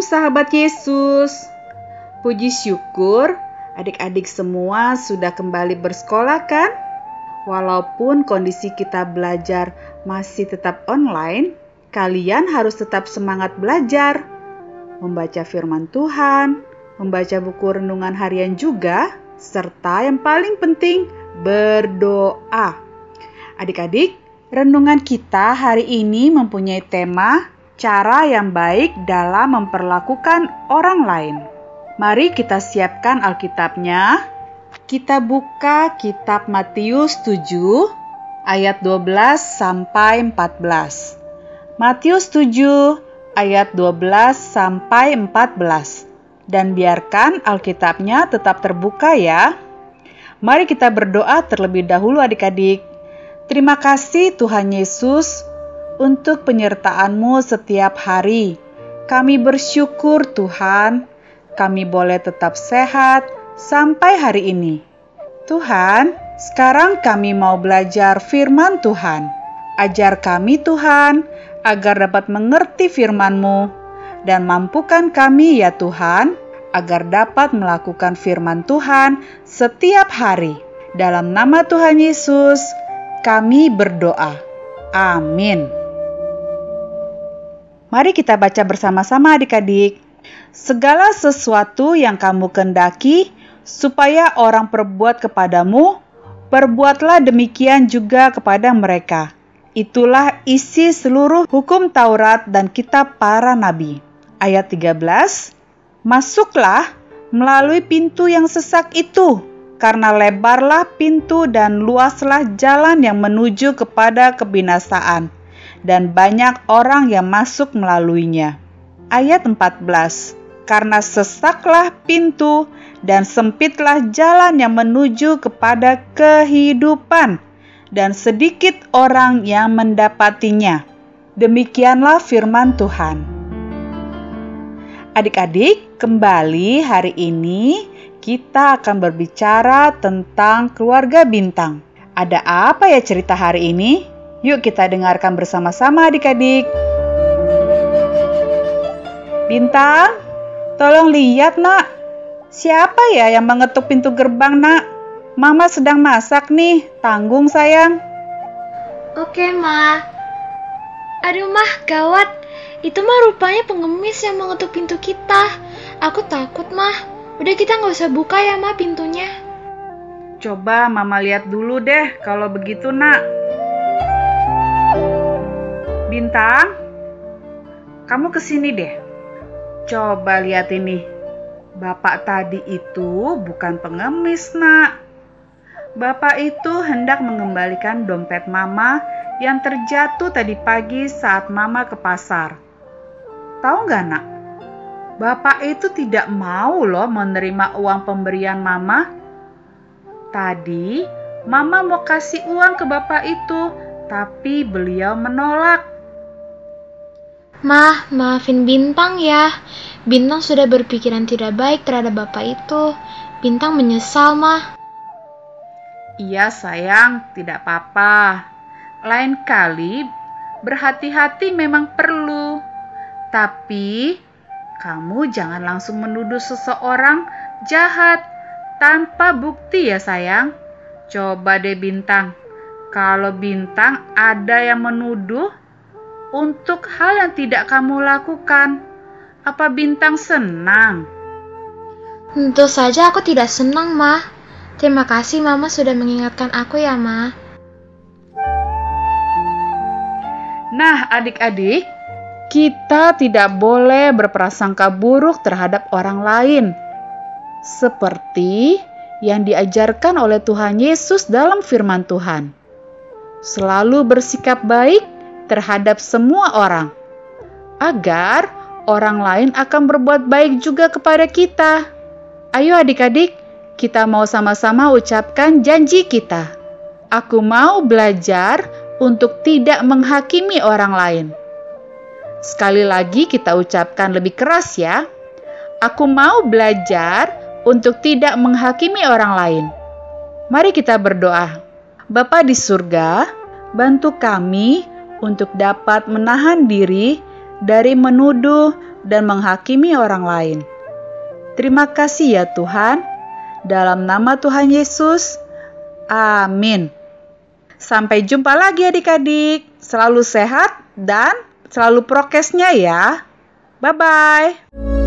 Sahabat Yesus. Puji syukur adik-adik semua sudah kembali bersekolah kan? Walaupun kondisi kita belajar masih tetap online, kalian harus tetap semangat belajar. Membaca firman Tuhan, membaca buku renungan harian juga, serta yang paling penting berdoa. Adik-adik, renungan kita hari ini mempunyai tema cara yang baik dalam memperlakukan orang lain. Mari kita siapkan Alkitabnya. Kita buka kitab Matius 7 ayat 12 sampai 14. Matius 7 ayat 12 sampai 14. Dan biarkan Alkitabnya tetap terbuka ya. Mari kita berdoa terlebih dahulu adik-adik. Terima kasih Tuhan Yesus untuk penyertaan-Mu setiap hari. Kami bersyukur Tuhan, kami boleh tetap sehat sampai hari ini. Tuhan, sekarang kami mau belajar firman Tuhan. Ajar kami Tuhan, agar dapat mengerti firman-Mu, dan mampukan kami ya Tuhan, agar dapat melakukan firman Tuhan setiap hari. Dalam nama Tuhan Yesus, kami berdoa. Amin. Mari kita baca bersama-sama adik-adik. Segala sesuatu yang kamu kendaki supaya orang perbuat kepadamu, perbuatlah demikian juga kepada mereka. Itulah isi seluruh hukum Taurat dan kitab para nabi. Ayat 13, Masuklah melalui pintu yang sesak itu, karena lebarlah pintu dan luaslah jalan yang menuju kepada kebinasaan dan banyak orang yang masuk melaluinya. Ayat 14. Karena sesaklah pintu dan sempitlah jalan yang menuju kepada kehidupan dan sedikit orang yang mendapatinya. Demikianlah firman Tuhan. Adik-adik, kembali hari ini kita akan berbicara tentang keluarga bintang. Ada apa ya cerita hari ini? Yuk kita dengarkan bersama-sama adik-adik. Bintang, tolong lihat nak. Siapa ya yang mengetuk pintu gerbang nak? Mama sedang masak nih, tanggung sayang. Oke ma. Aduh mah, gawat. Itu mah rupanya pengemis yang mengetuk pintu kita. Aku takut mah. Udah kita nggak usah buka ya ma pintunya. Coba mama lihat dulu deh kalau begitu nak. Bintang, kamu ke sini deh. Coba lihat ini. Bapak tadi itu bukan pengemis, nak. Bapak itu hendak mengembalikan dompet mama yang terjatuh tadi pagi saat mama ke pasar. Tahu nggak, nak? Bapak itu tidak mau loh menerima uang pemberian mama. Tadi, mama mau kasih uang ke bapak itu, tapi beliau menolak. Mah, maafin Bintang ya. Bintang sudah berpikiran tidak baik terhadap bapak itu. Bintang menyesal, mah. Iya sayang, tidak apa-apa. Lain kali berhati-hati memang perlu. Tapi kamu jangan langsung menuduh seseorang jahat tanpa bukti ya sayang. Coba deh Bintang, kalau Bintang ada yang menuduh, untuk hal yang tidak kamu lakukan. Apa bintang senang? Tentu saja aku tidak senang, Ma. Terima kasih Mama sudah mengingatkan aku ya, Ma. Nah, adik-adik, kita tidak boleh berprasangka buruk terhadap orang lain. Seperti yang diajarkan oleh Tuhan Yesus dalam firman Tuhan. Selalu bersikap baik terhadap semua orang, agar orang lain akan berbuat baik juga kepada kita. Ayo, adik-adik, kita mau sama-sama ucapkan janji kita. Aku mau belajar untuk tidak menghakimi orang lain. Sekali lagi, kita ucapkan lebih keras, ya. Aku mau belajar untuk tidak menghakimi orang lain. Mari kita berdoa. Bapa di surga, bantu kami untuk dapat menahan diri dari menuduh dan menghakimi orang lain. Terima kasih ya Tuhan. Dalam nama Tuhan Yesus, amin. Sampai jumpa lagi adik-adik. Selalu sehat dan selalu prokesnya ya. Bye-bye.